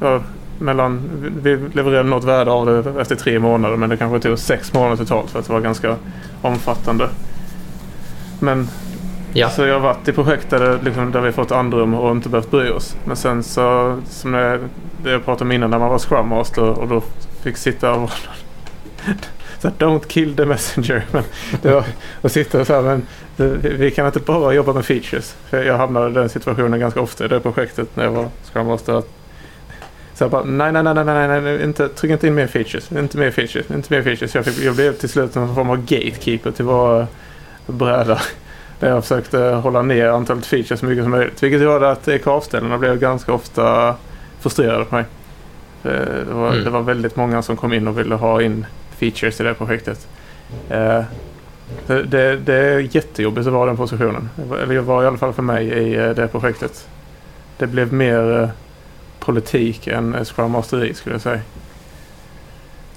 ja, mellan, vi levererade något värde av det efter tre månader men det kanske tog sex månader totalt för att det var ganska omfattande. Men Ja. så jag har varit i projekt där, liksom, där vi fått andrum och inte behövt bry oss. Men sen så, som det, det jag pratade om innan när man var Scrum Master och då fick sitta och så här, don't kill the messenger. Men det var, och sitta och så här, men det, vi kan inte bara jobba med features. För jag hamnade i den situationen ganska ofta i det projektet när jag var Scrum Master. Så jag bara, nej, nej, nej, nej, nej, nej, nej inte, tryck inte in mer features, inte mer features, inte mer features. Jag, fick, jag blev till slut en form av gatekeeper till vår bräda. Där jag försökte hålla ner antalet features så mycket som möjligt. Vilket gjorde att EKF-ställena blev ganska ofta frustrerade på mig. Det var, Mm. det var väldigt många som kom in och ville ha in features i det projektet. Eh, det, det, är jättejobbigt att vara i den positionen. Eller var i alla fall för mig i eh, det projektet. Det blev mer eh, politik än Scrum Masteri skulle jag säga.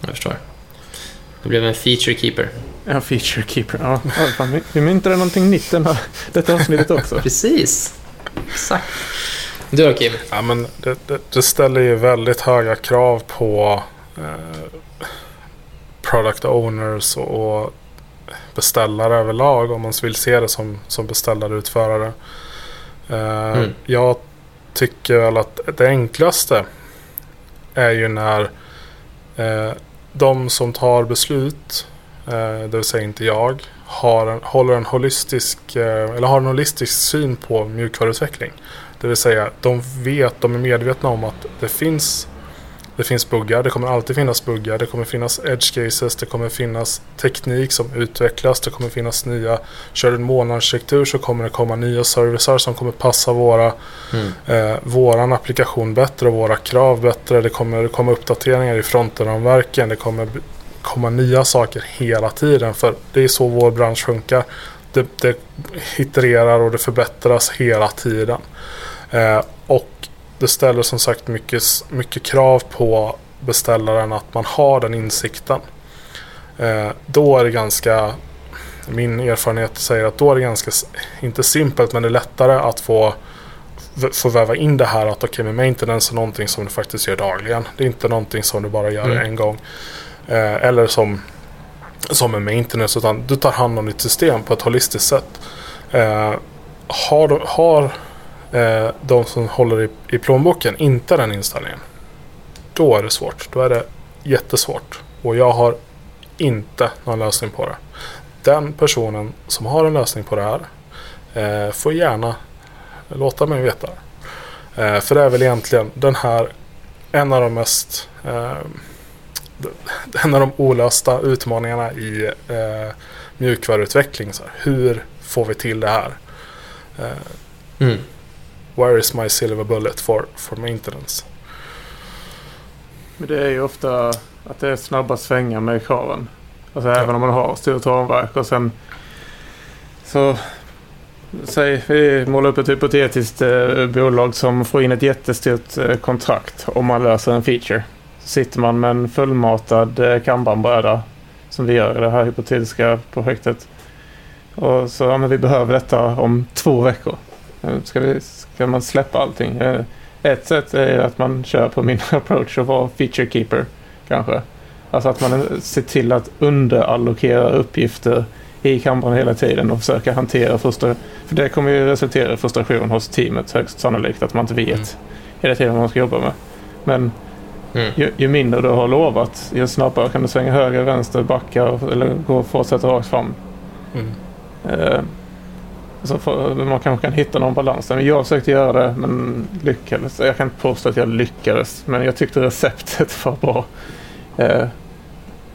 Jag förstår. Det blev en feature keeper. Ja, feature keeper. Ja, ja, fan, vi, myntade någonting nytt den här, detta avsnittet också. Precis. Exakt. Du då Kim? Ja, men det, det, det ställer ju väldigt höga krav på eh, product owners och, och beställare överlag om man vill se det som, som beställare och utförare. Eh, Mm. Jag tycker väl att det enklaste är ju när eh, de som tar beslut, det vill säga inte jag, har en, håller en holistisk, eh, eller har en holistisk syn på mjukvaruutveckling. Det vill säga, de vet, de är medvetna om att det finns det finns buggar, det kommer alltid finnas buggar, det kommer finnas edge cases, det kommer finnas teknik som utvecklas, det kommer finnas nya... Kör du en månadsarkitektur så kommer det komma nya servicer som kommer passa våra, mm. eh, våran applikation bättre och våra krav bättre. Det kommer komma uppdateringar i frontenramverken, det kommer komma nya saker hela tiden för det är så vår bransch funkar. Det, det itererar och det förbättras hela tiden. Eh, och det ställer som sagt mycket, mycket krav på beställaren att man har den insikten. Eh, då är det ganska, min erfarenhet säger att då är det ganska, inte simpelt men det är lättare att få få väva in det här att okej okay, med maintenance är någonting som du faktiskt gör dagligen. Det är inte någonting som du bara gör mm. en gång. Eh, eller som, som en maintenance utan du tar hand om ditt system på ett holistiskt sätt. Eh, har, har eh, de som håller i, i plånboken inte den inställningen. Då är det svårt. Då är det jättesvårt. Och jag har inte någon lösning på det. Den personen som har en lösning på det här eh, får gärna låta mig veta. Eh, för det är väl egentligen den här en av de mest eh, en av de olösta utmaningarna i eh, mjukvaruutveckling. Så här. Hur får vi till det här? Eh, mm. Where is my silver bullet for, for maintenance? Men det är ju ofta att det är snabba svängar med kraven. Alltså ja. även om man har stort ramverk och sen så Säg vi målar upp ett hypotetiskt eh, bolag som får in ett jättestort eh, kontrakt om man löser en feature. Sitter man med en fullmatad eh, kanbanbräda som vi gör i det här hypotetiska projektet. Och så, ja men vi behöver detta om två veckor. Ska vi kan man släppa allting. Eh, ett sätt är att man kör på min approach och vara feature keeper kanske. Alltså att man ser till att underallokera uppgifter i kameran hela tiden och försöka hantera frustration. För det kommer ju resultera i frustration hos teamet högst sannolikt att man inte vet mm. hela tiden vad man ska jobba med. Men mm. ju, ju, mindre du har lovat, ju snabbare kan du svänga höger, vänster, backa eller gå och fortsätta rakt fram. Mm. Uh, så för, man kanske kan hitta någon balans där. Jag försökte göra det men lyckades. Jag kan inte påstå att jag lyckades. Men jag tyckte receptet var bra. Eh,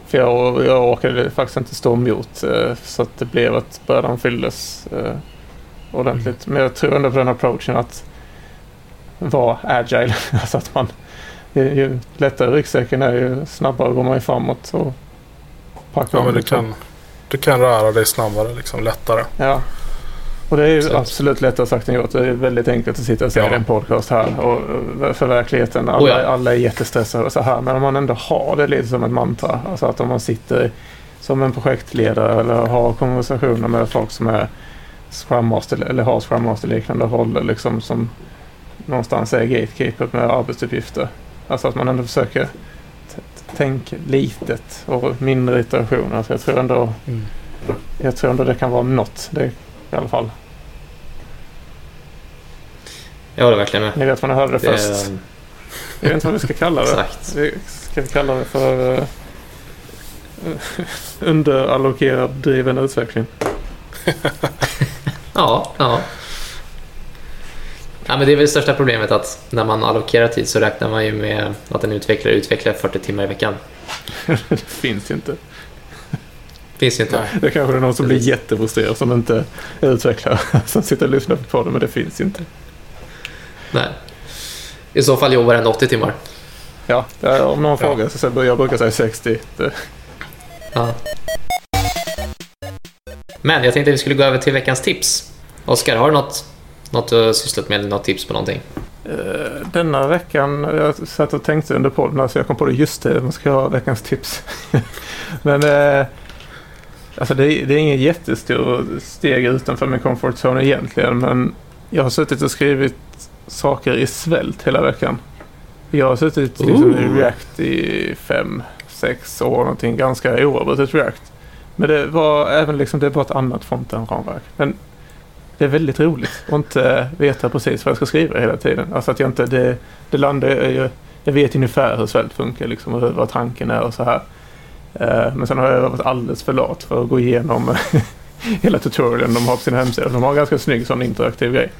för jag, jag orkade faktiskt inte stå emot. Eh, så att det blev att bördan fylldes eh, ordentligt. Men jag tror ändå på den approachen att vara agile. alltså att man, ju, ju lättare ryggsäcken är ju snabbare går man ju framåt. Och ja, men du kan, du kan röra dig snabbare, liksom lättare. Ja, och det är ju absolut lättare sagt än gjort. Det är väldigt enkelt att sitta och säga ja. en podcast här. Och för verkligheten, alla, oh ja. alla är jättestressade och så här. Men om man ändå har det lite som ett mantra. Alltså att om man sitter som en projektledare eller har konversationer med folk som är Scrum Master eller har Scrum Master liknande roller liksom som någonstans är gatekeeper med arbetsuppgifter. Alltså att man ändå försöker tänka litet och mindre iterationer. Alltså jag tror ändå mm. jag tror ändå det kan vara något. Det i alla fall. Jag håller verkligen med. Ni vet vad ni hörde det, det först. Jag vet inte vad vi ska kalla det. Exakt. Ska vi kalla det för uh, underallokerad driven utveckling? ja, ja. Ja, men det är väl det största problemet att när man allokerar tid så räknar man ju med att en utvecklare utvecklar 40 timmar i veckan. det finns inte. Finns ju inte. Nej. Det kanske är någon som blir jättefrustrerad som inte är utvecklare. Som sitter och lyssnar på det, men det finns inte. Nej. I så fall jobbar den 80 timmar. Ja, om någon ja. frågar så jag, jag brukar säga 60. Det. Ja. Men jag tänkte att vi skulle gå över till veckans tips. Oskar, har du något, något du har sysslat med? Något tips på någonting? Uh, denna veckan, jag satt och tänkte under podden så jag kom på det just det, man ska ha veckans tips. Men uh, Alltså det, det är ingen jättestor steg utanför min comfort zone egentligen. Men jag har suttit och skrivit saker i svält hela veckan. Jag har suttit liksom, i React i fem, sex år någonting. Ganska oavbrutet React. Men det var även liksom, det var ett annat fronten-ramverk. Men det är väldigt roligt att inte veta precis vad jag ska skriva hela tiden. Alltså att jag inte, det, det landar, jag, jag vet ungefär hur svält funkar liksom och hur, vad tanken är och så här. Eh, men sen har jag varit alldeles för lat för att gå igenom hela tutorialen de har på sin hemsida. De har en ganska snygg sån interaktiv grej.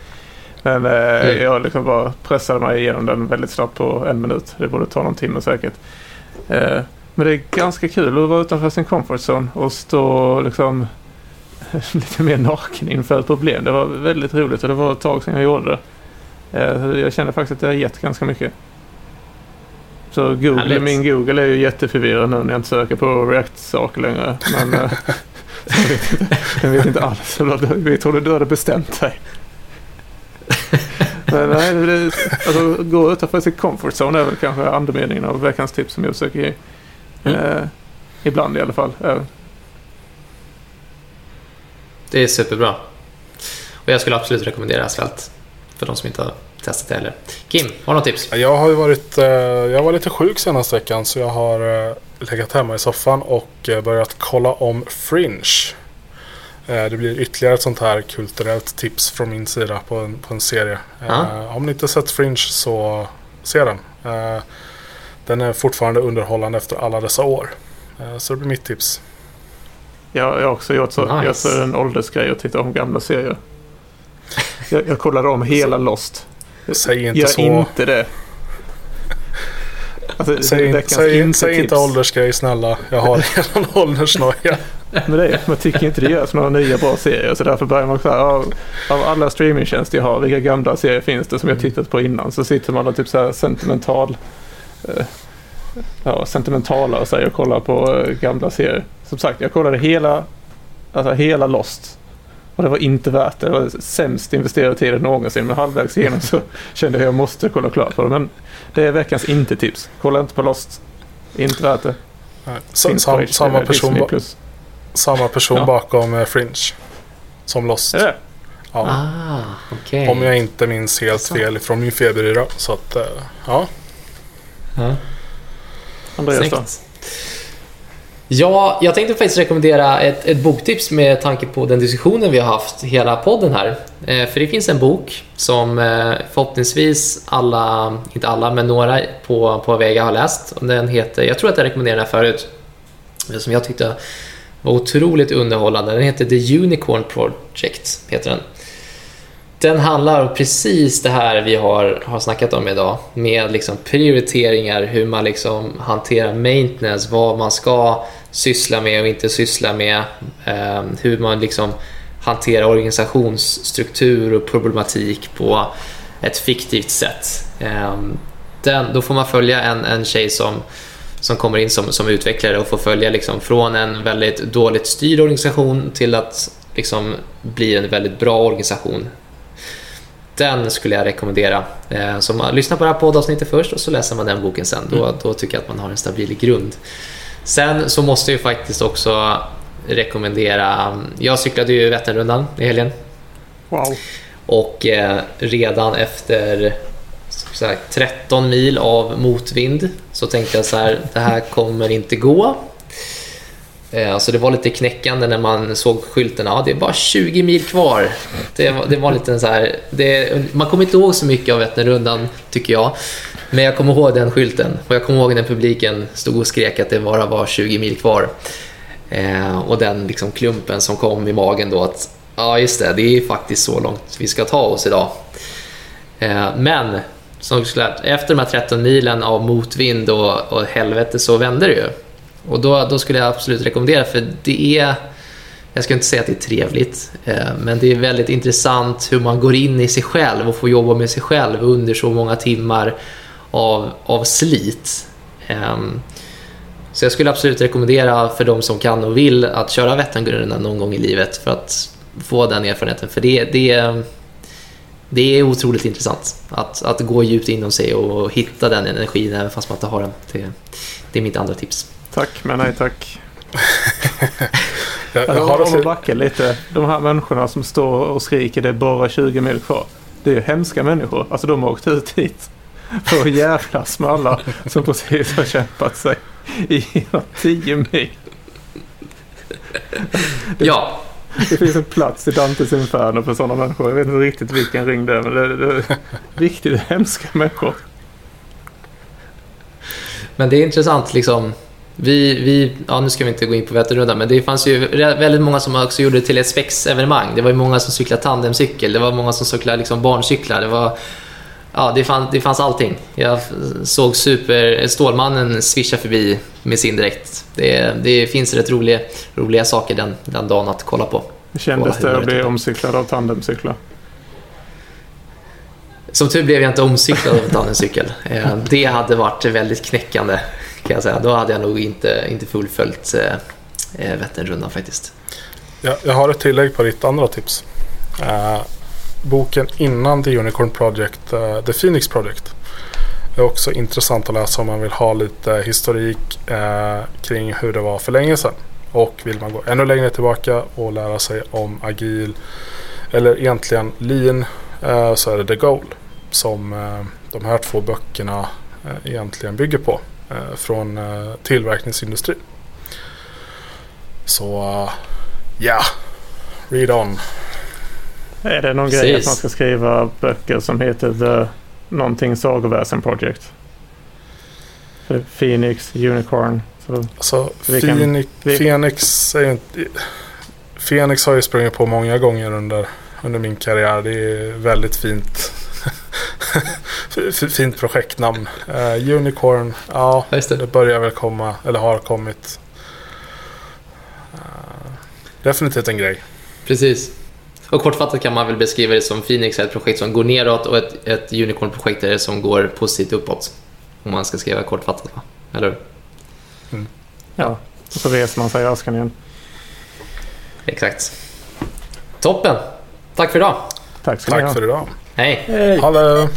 Men eh, mm. jag liksom bara pressade mig igenom den väldigt snabbt på en minut. Det borde ta någon timme säkert. Eh, men det är ganska kul att vara utanför sin comfort zone och stå liksom lite mer naken inför ett problem. Det var väldigt roligt och det var ett tag sedan jag gjorde det. Eh, jag känner faktiskt att det har gett ganska mycket. Så Google, min Google är ju jätteförvirrad nu när jag inte söker på React-saker längre. Men eh, jag vet inte, jag vet inte alls. Jag tror du hade bestämt dig. Men nej, det, alltså, gå utanför sin comfort zone är väl kanske andemeningen av veckans tips som jag försöker ge. Mm. Eh, ibland i alla fall. Eh. Det är superbra. Och jag skulle absolut rekommendera Asfalt för de som inte har testat det heller. Kim, har du något tips? Jag har varit, eh, jag var lite sjuk senaste veckan så jag har eh, legat hemma i soffan och eh, börjat kolla om Fringe. Det blir ytterligare ett sånt här kulturellt tips från min sida på en, på en serie. Ah. Om ni inte sett Fringe så se den. Den är fortfarande underhållande efter alla dessa år. Så det blir mitt tips. Ja, jag har också gjort så. Nice. Jag ser en åldersgrej och tittar om gamla serier. Jag, jag kollade om hela Lost. Säg inte Gör så. inte det. Alltså, säg, säg, inte, säg inte åldersgrej snälla. Jag har redan åldersnoja. Men det är, man tycker inte det görs några nya bra serier. Så därför börjar man så här. Av, av alla streamingtjänster jag har, vilka gamla serier finns det som jag tittat på innan? Så sitter man och typ så här sentimental. Eh, ja, sentimentala och säger och kollar på eh, gamla serier. Som sagt, jag kollade hela, alltså hela Lost och det var inte värt det. Det var sämst investerade tiden någonsin. Men halvvägs igenom så kände jag att jag måste kolla klart på det. Men det är veckans inte-tips. Kolla inte på Lost. Inte värt det. Sam, sam, samma, person ba samma person ja. bakom uh, Fringe. Som Lost. Är det? Ja. Ah, okay. Om jag inte minns helt så. fel från min feberyra. Så att, uh, ja. ja. Andreas då? Ja, jag tänkte faktiskt rekommendera ett, ett boktips med tanke på den diskussionen vi har haft hela podden här. Eh, för det finns en bok som eh, förhoppningsvis alla, inte alla, men några på, på Vega har läst. Den heter, jag tror att jag rekommenderade den här förut, som jag tyckte var otroligt underhållande. Den heter The Unicorn Project. Heter den. Den handlar om precis det här vi har, har snackat om idag med liksom prioriteringar, hur man liksom hanterar maintenance, vad man ska syssla med och inte syssla med, eh, hur man liksom hanterar organisationsstruktur och problematik på ett fiktivt sätt. Eh, den, då får man följa en, en tjej som, som kommer in som, som utvecklare och får följa liksom från en väldigt dåligt styrd organisation till att liksom bli en väldigt bra organisation den skulle jag rekommendera. Eh, så man lyssnar på det här poddavsnittet först och så läser man den boken sen. Då, mm. då tycker jag att man har en stabil grund. Sen så måste jag faktiskt också rekommendera... Jag cyklade ju Vätternrundan i helgen. Wow. Och eh, redan efter här, 13 mil av motvind så tänkte jag så här, det här kommer inte gå. Så det var lite knäckande när man såg skylten. Ja, det är bara 20 mil kvar. Det var, det var lite så här, det, man kommer inte ihåg så mycket av Vätternrundan, tycker jag. Men jag kommer ihåg den skylten och jag kommer ihåg när publiken stod och skrek att det bara var 20 mil kvar. Eh, och den liksom klumpen som kom i magen då att ja, just det, det är faktiskt så långt vi ska ta oss idag. Eh, men som sagt, efter de här 13 milen av motvind och, och helvete så vände det ju. Och då, då skulle jag absolut rekommendera, för det är jag ska inte säga att det är trevligt, eh, men det är väldigt intressant hur man går in i sig själv och får jobba med sig själv under så många timmar av, av slit. Ehm, så jag skulle absolut rekommendera för de som kan och vill att köra Vätternrundan någon gång i livet för att få den erfarenheten. För det, det, det är otroligt intressant att, att gå djupt inom sig och hitta den energin även fast man inte har den. Det, det är mitt andra tips. Tack, men nej tack. jag, jag har om att backa lite. De här människorna som står och skriker det är bara 20 mil kvar. Det är ju hemska människor. Alltså de har åkt ut hit för att jävlas med alla som precis har kämpat sig i 10 mil. Det, ja. Det finns en plats i Dantes Inferno för sådana människor. Jag vet inte riktigt vilken ring det är men det, det är riktigt hemska människor. Men det är intressant liksom Vi, vi, ja, nu ska vi inte gå in på Vätternrundan, men det fanns ju väldigt många som också gjorde det till ett spexevenemang. Det var ju många som cyklade tandemcykel, det var många som cyklade liksom barncyklar. Det, var, ja, det, fann, det fanns allting. Jag såg super, Stålmannen svischa förbi med sin dräkt. Det, det finns rätt roliga, roliga saker den, den dagen att kolla på. Hur kändes det att bli omcyklad av tandemcyklar? Som tur blev jag inte omcyklad av en tandemcykel. Eh, det hade varit väldigt knäckande kan jag säga. Då hade jag nog inte, inte fullföljt eh, eh Vätternrundan faktiskt. Ja, jag har ett tillägg på ditt andra tips. Eh, boken innan The Unicorn Project, eh, The Phoenix Project, Det är också intressant att läsa om man vill ha lite historik eh, kring hur det var för länge sedan. Och vill man gå ännu längre tillbaka och lära sig om agil eller egentligen lean eh, så är det The Goal som eh, de här två böckerna egentligen bygger på. Eh, från eh, tillverkningsindustrin. Så ja, yeah. read on. Är det någon Precis. grej att man ska skriva böcker som heter The någonting sagoväsen project? Phoenix, Unicorn. Så alltså, Phoenix, kan, Phoenix är inte... Phoenix har ju sprungit på många gånger under, under min karriär. Det är väldigt fint Fint projektnamn. Uh, Unicorn, ja det. det. börjar väl komma, eller har kommit. Uh, definitivt en grej. Precis. Och kortfattat kan man väl beskriva det som Phoenix är ett projekt som går neråt och ett, ett Unicorn-projekt är det som går positivt uppåt. Om man ska skriva kortfattat, va? eller hur? Mm. Ja, och så reser man sig i askan igen. Exakt. Toppen! Tack för idag. Tack Tack för idag. Hej. Hej. Hallå.